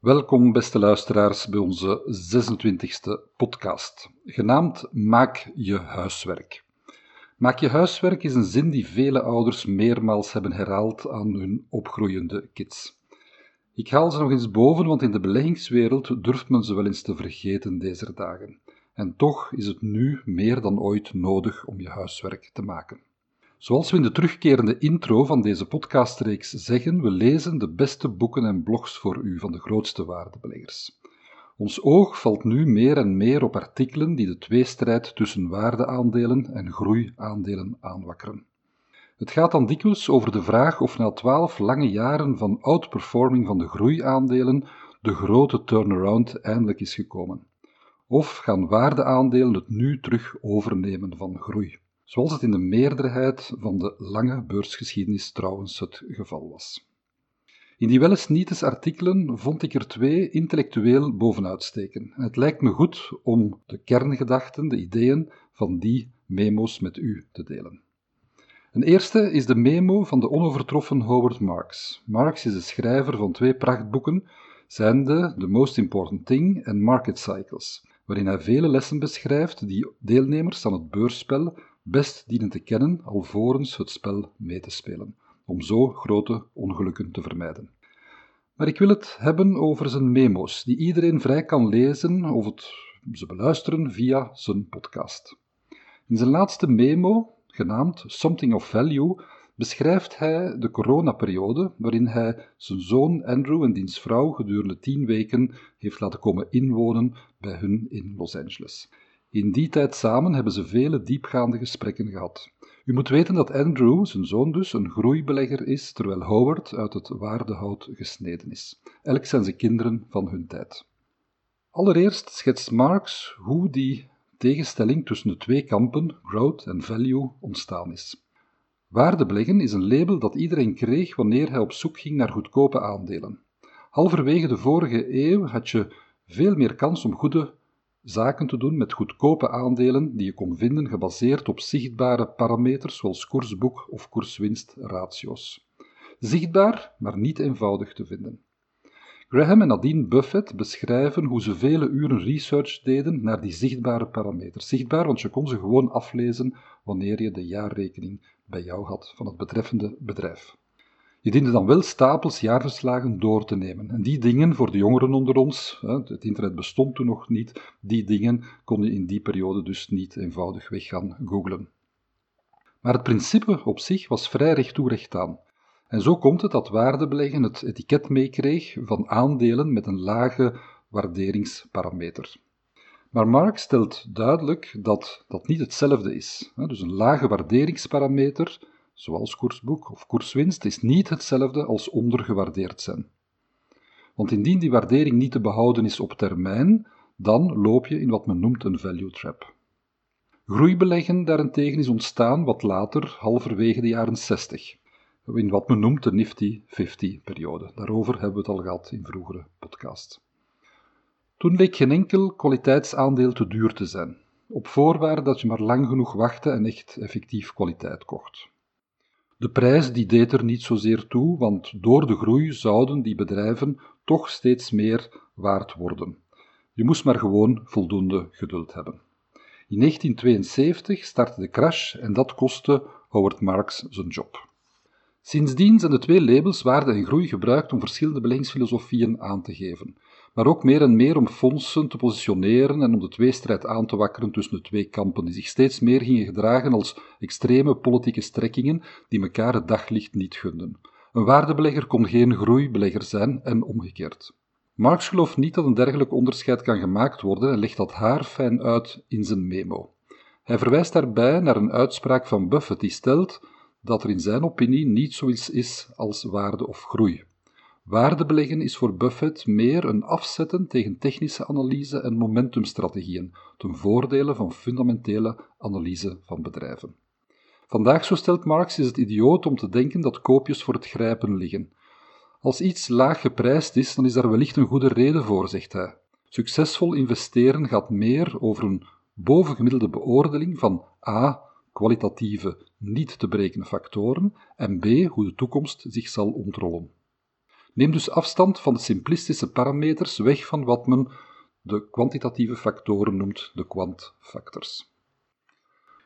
Welkom, beste luisteraars, bij onze 26e podcast, genaamd Maak je huiswerk. Maak je huiswerk is een zin die vele ouders meermaals hebben herhaald aan hun opgroeiende kids. Ik haal ze nog eens boven, want in de beleggingswereld durft men ze wel eens te vergeten deze dagen. En toch is het nu meer dan ooit nodig om je huiswerk te maken. Zoals we in de terugkerende intro van deze podcastreeks zeggen, we lezen de beste boeken en blogs voor u van de grootste waardebeleggers. Ons oog valt nu meer en meer op artikelen die de tweestrijd tussen waardeaandelen en groeiaandelen aanwakkeren. Het gaat dan dikwijls over de vraag of na twaalf lange jaren van outperforming van de groeiaandelen de grote turnaround eindelijk is gekomen. Of gaan waardeaandelen het nu terug overnemen van groei? Zoals het in de meerderheid van de lange beursgeschiedenis trouwens het geval was. In die wel eens artikelen vond ik er twee intellectueel bovenuit steken. het lijkt me goed om de kerngedachten, de ideeën van die memo's met u te delen. Een eerste is de memo van de onovertroffen Howard Marks. Marks is de schrijver van twee prachtboeken, zijnde The Most Important Thing en Market Cycles, waarin hij vele lessen beschrijft die deelnemers aan het beursspel best dienen te kennen alvorens het spel mee te spelen, om zo grote ongelukken te vermijden. Maar ik wil het hebben over zijn memo's, die iedereen vrij kan lezen of het, ze beluisteren via zijn podcast. In zijn laatste memo, genaamd Something of Value, beschrijft hij de coronaperiode waarin hij zijn zoon Andrew en diens vrouw gedurende tien weken heeft laten komen inwonen bij hun in Los Angeles. In die tijd samen hebben ze vele diepgaande gesprekken gehad. U moet weten dat Andrew, zijn zoon dus, een groeibelegger is, terwijl Howard uit het waardehout gesneden is. Elk zijn ze kinderen van hun tijd. Allereerst schetst Marx hoe die tegenstelling tussen de twee kampen, growth en value, ontstaan is. Waardebeleggen is een label dat iedereen kreeg wanneer hij op zoek ging naar goedkope aandelen. Halverwege de vorige eeuw had je veel meer kans om goede zaken te doen met goedkope aandelen die je kon vinden gebaseerd op zichtbare parameters zoals koersboek of koerswinstratio's. Zichtbaar, maar niet eenvoudig te vinden. Graham en Nadine Buffett beschrijven hoe ze vele uren research deden naar die zichtbare parameters. Zichtbaar, want je kon ze gewoon aflezen wanneer je de jaarrekening bij jou had van het betreffende bedrijf. Je diende dan wel stapels jaarverslagen door te nemen. En die dingen, voor de jongeren onder ons, het internet bestond toen nog niet, die dingen kon je in die periode dus niet eenvoudig weg gaan googlen. Maar het principe op zich was vrij recht toe aan. En zo komt het dat waardebeleggen het etiket meekreeg van aandelen met een lage waarderingsparameter. Maar Marx stelt duidelijk dat dat niet hetzelfde is. Dus een lage waarderingsparameter zoals koersboek of koerswinst, is niet hetzelfde als ondergewaardeerd zijn. Want indien die waardering niet te behouden is op termijn, dan loop je in wat men noemt een value trap. Groeibeleggen daarentegen is ontstaan wat later, halverwege de jaren 60, in wat men noemt de Nifty 50-periode. Daarover hebben we het al gehad in vroegere podcasts. Toen leek geen enkel kwaliteitsaandeel te duur te zijn, op voorwaarde dat je maar lang genoeg wachtte en echt effectief kwaliteit kocht. De prijs die deed er niet zozeer toe, want door de groei zouden die bedrijven toch steeds meer waard worden. Je moest maar gewoon voldoende geduld hebben. In 1972 startte de crash en dat kostte Howard Marks zijn job. Sindsdien zijn de twee labels waarde en groei gebruikt om verschillende beleggingsfilosofieën aan te geven maar ook meer en meer om fondsen te positioneren en om de tweestrijd aan te wakkeren tussen de twee kampen, die zich steeds meer gingen gedragen als extreme politieke strekkingen die elkaar het daglicht niet gunden. Een waardebelegger kon geen groeibelegger zijn en omgekeerd. Marx gelooft niet dat een dergelijk onderscheid kan gemaakt worden en legt dat haar fijn uit in zijn memo. Hij verwijst daarbij naar een uitspraak van Buffett die stelt dat er in zijn opinie niet zoiets is als waarde of groei. Waardebeleggen is voor Buffett meer een afzetten tegen technische analyse en momentumstrategieën, ten voordele van fundamentele analyse van bedrijven. Vandaag, zo stelt Marx, is het idioot om te denken dat koopjes voor het grijpen liggen. Als iets laag geprijsd is, dan is daar wellicht een goede reden voor, zegt hij. Succesvol investeren gaat meer over een bovengemiddelde beoordeling van a. kwalitatieve, niet te berekenen factoren en b. hoe de toekomst zich zal ontrollen. Neem dus afstand van de simplistische parameters weg van wat men de kwantitatieve factoren noemt, de kwantfactors.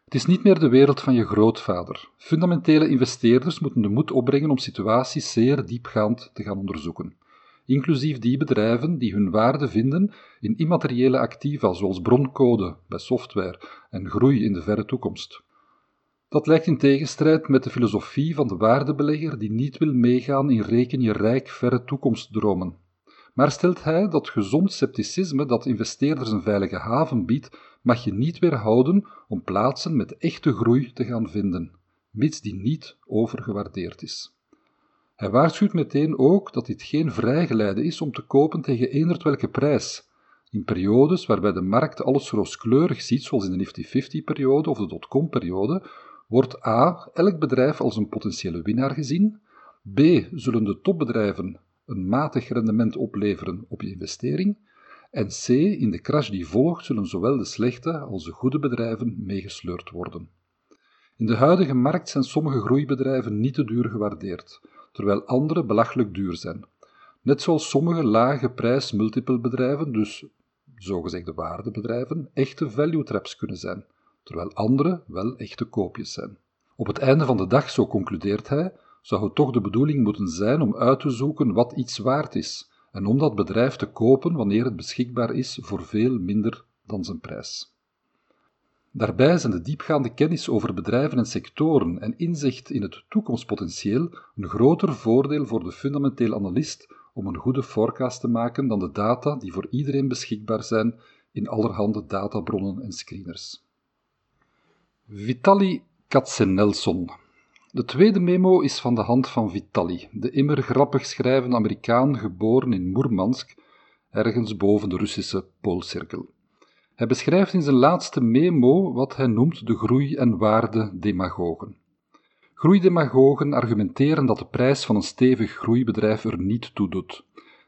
Het is niet meer de wereld van je grootvader. Fundamentele investeerders moeten de moed opbrengen om situaties zeer diepgaand te gaan onderzoeken, inclusief die bedrijven die hun waarde vinden in immateriële activa zoals broncode bij software en groei in de verre toekomst. Dat lijkt in tegenstrijd met de filosofie van de waardebelegger die niet wil meegaan in reken je rijk verre toekomstdromen. Maar stelt hij dat gezond scepticisme dat investeerders een veilige haven biedt, mag je niet weerhouden om plaatsen met echte groei te gaan vinden, mits die niet overgewaardeerd is. Hij waarschuwt meteen ook dat dit geen vrijgeleide is om te kopen tegen eender welke prijs. In periodes waarbij de markt alles rooskleurig ziet, zoals in de Nifty 50-periode of de dotcom-periode, wordt a. elk bedrijf als een potentiële winnaar gezien, b. zullen de topbedrijven een matig rendement opleveren op je investering, en c. in de crash die volgt zullen zowel de slechte als de goede bedrijven meegesleurd worden. In de huidige markt zijn sommige groeibedrijven niet te duur gewaardeerd, terwijl andere belachelijk duur zijn. Net zoals sommige lage prijs multiple bedrijven, dus zogezegde waardebedrijven, echte value traps kunnen zijn terwijl andere wel echte koopjes zijn. Op het einde van de dag, zo concludeert hij, zou het toch de bedoeling moeten zijn om uit te zoeken wat iets waard is en om dat bedrijf te kopen wanneer het beschikbaar is voor veel minder dan zijn prijs. Daarbij zijn de diepgaande kennis over bedrijven en sectoren en inzicht in het toekomstpotentieel een groter voordeel voor de fundamenteel analist om een goede forecast te maken dan de data die voor iedereen beschikbaar zijn in allerhande databronnen en screeners. Vitali Katzenelson. De tweede memo is van de hand van Vitali, de immer grappig schrijvende Amerikaan geboren in Moermansk, ergens boven de Russische Poolcirkel. Hij beschrijft in zijn laatste memo wat hij noemt de groei- en waarde-demagogen. Groeidemagogen argumenteren dat de prijs van een stevig groeibedrijf er niet toe doet.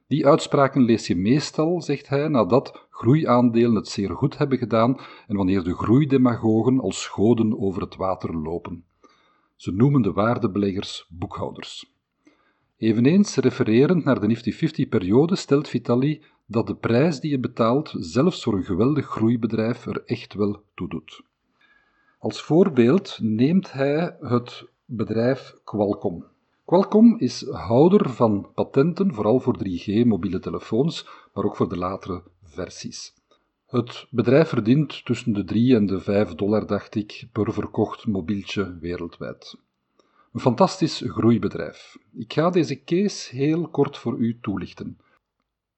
Die uitspraken lees je meestal, zegt hij, nadat groeiaandelen het zeer goed hebben gedaan en wanneer de groeidemagogen als goden over het water lopen. Ze noemen de waardebeleggers boekhouders. Eveneens refererend naar de Nifty 50-periode stelt Vitali dat de prijs die je betaalt, zelfs voor een geweldig groeibedrijf, er echt wel toe doet. Als voorbeeld neemt hij het bedrijf Qualcomm. Qualcomm is houder van patenten, vooral voor 3G mobiele telefoons, maar ook voor de latere versies. Het bedrijf verdient tussen de 3 en de 5 dollar, dacht ik, per verkocht mobieltje wereldwijd. Een fantastisch groeibedrijf. Ik ga deze case heel kort voor u toelichten.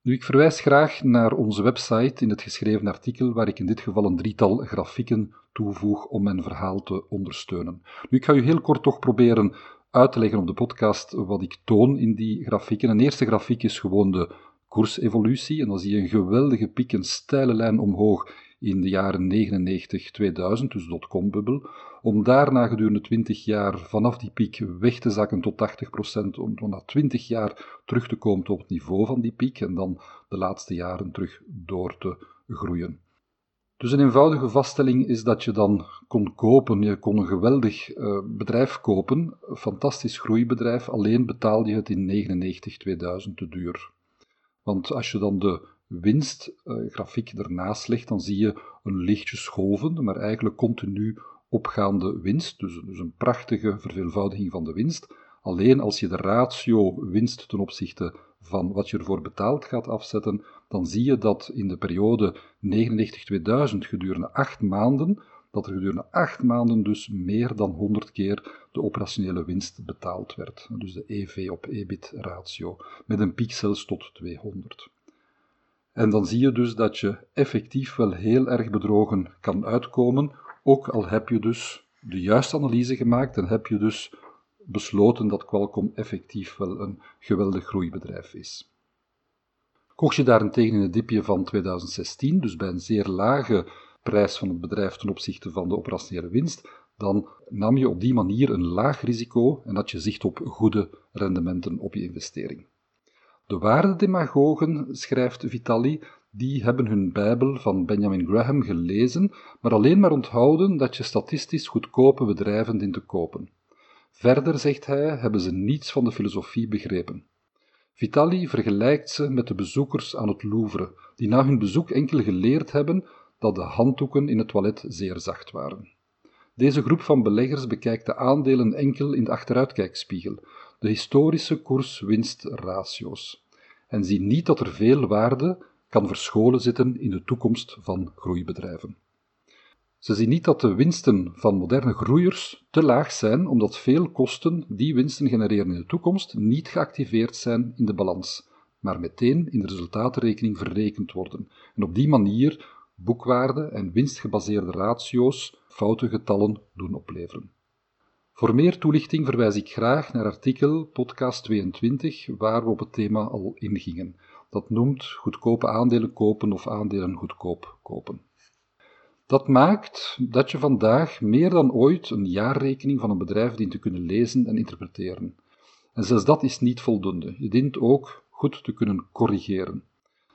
Nu, ik verwijs graag naar onze website in het geschreven artikel, waar ik in dit geval een drietal grafieken toevoeg om mijn verhaal te ondersteunen. Nu, ik ga u heel kort toch proberen uit te leggen op de podcast wat ik toon in die grafieken. Een eerste grafiek is gewoon de koersevolutie. En dan zie je een geweldige piek, een steile lijn omhoog in de jaren 99, 2000, dus dotcom-bubbel, om daarna gedurende 20 jaar vanaf die piek weg te zakken tot 80%, om na 20 jaar terug te komen op het niveau van die piek en dan de laatste jaren terug door te groeien. Dus een eenvoudige vaststelling is dat je dan kon kopen, je kon een geweldig uh, bedrijf kopen, een fantastisch groeibedrijf, alleen betaalde je het in 99, 2000 te duur. Want als je dan de winstgrafiek uh, ernaast legt, dan zie je een lichtje golven, maar eigenlijk continu opgaande winst, dus, dus een prachtige verveelvoudiging van de winst. Alleen als je de ratio winst ten opzichte van wat je ervoor betaald gaat afzetten, dan zie je dat in de periode 99-2000 gedurende acht maanden, dat er gedurende acht maanden dus meer dan 100 keer de operationele winst betaald werd. Dus de EV op EBIT ratio, met een piek zelfs tot 200. En dan zie je dus dat je effectief wel heel erg bedrogen kan uitkomen, ook al heb je dus de juiste analyse gemaakt en heb je dus besloten dat Qualcomm effectief wel een geweldig groeibedrijf is. Kocht je daarentegen in het dipje van 2016, dus bij een zeer lage prijs van het bedrijf ten opzichte van de operationele winst, dan nam je op die manier een laag risico en had je zicht op goede rendementen op je investering. De waardedemagogen, schrijft Vitali, die hebben hun Bijbel van Benjamin Graham gelezen, maar alleen maar onthouden dat je statistisch goedkope bedrijven dient te kopen. Verder, zegt hij, hebben ze niets van de filosofie begrepen. Vitali vergelijkt ze met de bezoekers aan het Louvre, die na hun bezoek enkel geleerd hebben dat de handdoeken in het toilet zeer zacht waren. Deze groep van beleggers bekijkt de aandelen enkel in de achteruitkijkspiegel, de historische koers-winst-ratio's, en ziet niet dat er veel waarde kan verscholen zitten in de toekomst van groeibedrijven. Ze zien niet dat de winsten van moderne groeiers te laag zijn, omdat veel kosten die winsten genereren in de toekomst niet geactiveerd zijn in de balans, maar meteen in de resultatenrekening verrekend worden en op die manier boekwaarde en winstgebaseerde ratio's foute getallen doen opleveren. Voor meer toelichting verwijs ik graag naar artikel podcast 22, waar we op het thema al ingingen. Dat noemt goedkope aandelen kopen of aandelen goedkoop kopen. Dat maakt dat je vandaag meer dan ooit een jaarrekening van een bedrijf dient te kunnen lezen en interpreteren. En zelfs dat is niet voldoende. Je dient ook goed te kunnen corrigeren.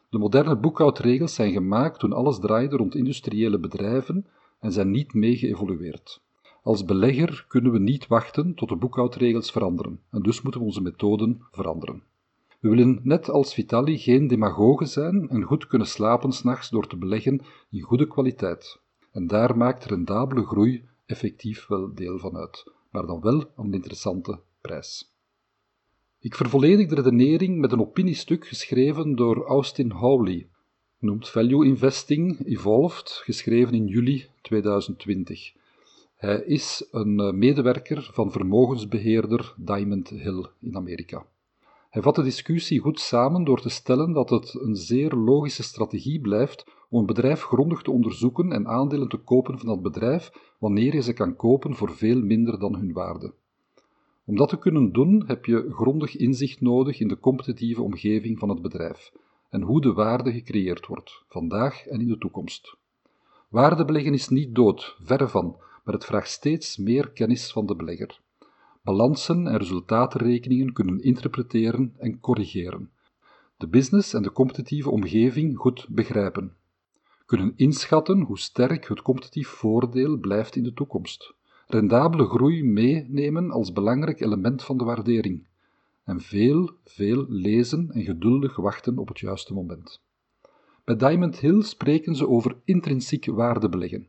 De moderne boekhoudregels zijn gemaakt toen alles draaide rond industriële bedrijven en zijn niet mee geëvolueerd. Als belegger kunnen we niet wachten tot de boekhoudregels veranderen en dus moeten we onze methoden veranderen. We willen net als Vitali geen demagogen zijn en goed kunnen slapen s'nachts door te beleggen in goede kwaliteit. En daar maakt rendabele groei effectief wel deel van uit, maar dan wel aan een interessante prijs. Ik vervolledig de redenering met een opiniestuk geschreven door Austin Hawley, noemt Value Investing Evolved, geschreven in juli 2020. Hij is een eh, medewerker van vermogensbeheerder Diamond Hill in Amerika. Hij vat de discussie goed samen door te stellen dat het een zeer logische strategie blijft om een bedrijf grondig te onderzoeken en aandelen te kopen van dat bedrijf wanneer je ze kan kopen voor veel minder dan hun waarde. Om dat te kunnen doen heb je grondig inzicht nodig in de competitieve omgeving van het bedrijf en hoe de waarde gecreëerd wordt, vandaag en in de toekomst. Waardebeleggen is niet dood, verre van, maar het vraagt steeds meer kennis van de belegger. Balansen en resultatenrekeningen kunnen interpreteren en corrigeren. De business en de competitieve omgeving goed begrijpen. Kunnen inschatten hoe sterk het competitief voordeel blijft in de toekomst. Rendabele groei meenemen als belangrijk element van de waardering. En veel, veel lezen en geduldig wachten op het juiste moment. Bij Diamond Hill spreken ze over intrinsiek waardebeleggen.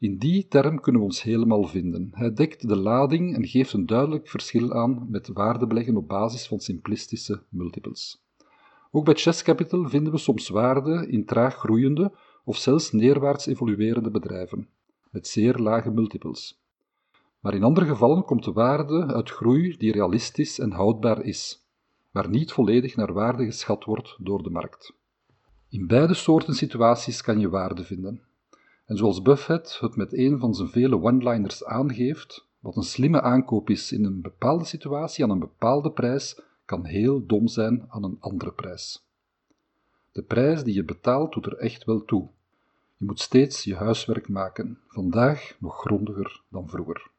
In die term kunnen we ons helemaal vinden. Hij dekt de lading en geeft een duidelijk verschil aan met waardebeleggen op basis van simplistische multiples. Ook bij Chess Capital vinden we soms waarde in traag groeiende of zelfs neerwaarts evoluerende bedrijven, met zeer lage multiples. Maar in andere gevallen komt de waarde uit groei die realistisch en houdbaar is, maar niet volledig naar waarde geschat wordt door de markt. In beide soorten situaties kan je waarde vinden. En zoals Buffett het met een van zijn vele one-liners aangeeft, wat een slimme aankoop is in een bepaalde situatie aan een bepaalde prijs, kan heel dom zijn aan een andere prijs. De prijs die je betaalt doet er echt wel toe. Je moet steeds je huiswerk maken, vandaag nog grondiger dan vroeger.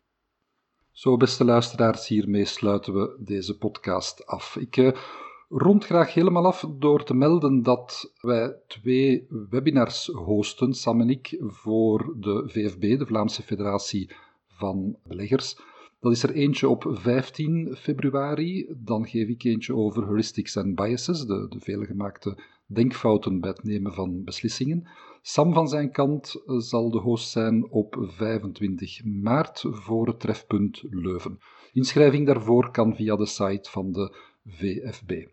Zo, beste luisteraars, hiermee sluiten we deze podcast af. Ik eh, rond graag helemaal af door te melden dat wij twee webinars hosten, Sam en ik, voor de VFB, de Vlaamse Federatie van Beleggers. Dat is er eentje op 15 februari. Dan geef ik eentje over heuristics en biases, de, de veelgemaakte denkfouten bij het nemen van beslissingen. Sam van zijn kant zal de host zijn op 25 maart voor het trefpunt Leuven. Inschrijving daarvoor kan via de site van de VFB.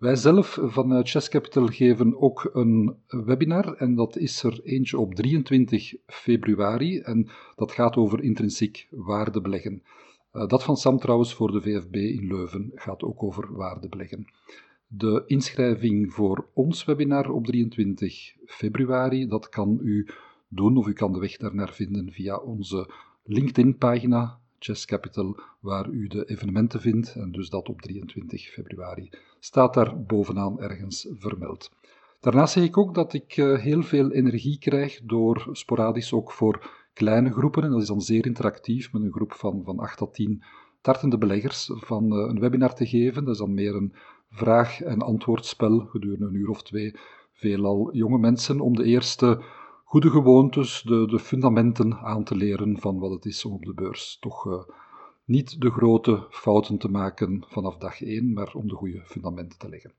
Wij zelf vanuit Chess Capital geven ook een webinar en dat is er eentje op 23 februari en dat gaat over intrinsiek waardebeleggen. Uh, dat van Sam trouwens voor de VFB in Leuven gaat ook over waardebeleggen. De inschrijving voor ons webinar op 23 februari, dat kan u doen of u kan de weg daarnaar vinden via onze LinkedIn-pagina Chess Capital, waar u de evenementen vindt. En dus dat op 23 februari staat daar bovenaan ergens vermeld. Daarnaast zeg ik ook dat ik eh, heel veel energie krijg door sporadisch ook voor kleine groepen, en dat is dan zeer interactief, met een groep van, van 8 tot 10 startende beleggers, van eh, een webinar te geven. Dat is dan meer een vraag- en antwoordspel gedurende een uur of twee. Veelal jonge mensen om de eerste goede gewoontes, de, de fundamenten aan te leren van wat het is om op de beurs toch uh, niet de grote fouten te maken vanaf dag één, maar om de goede fundamenten te leggen.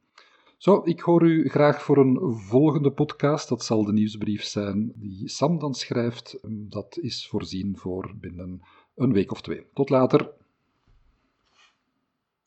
Zo, ik hoor u graag voor een volgende podcast. Dat zal de nieuwsbrief zijn die Sam dan schrijft. Dat is voorzien voor binnen een week of twee. Tot later.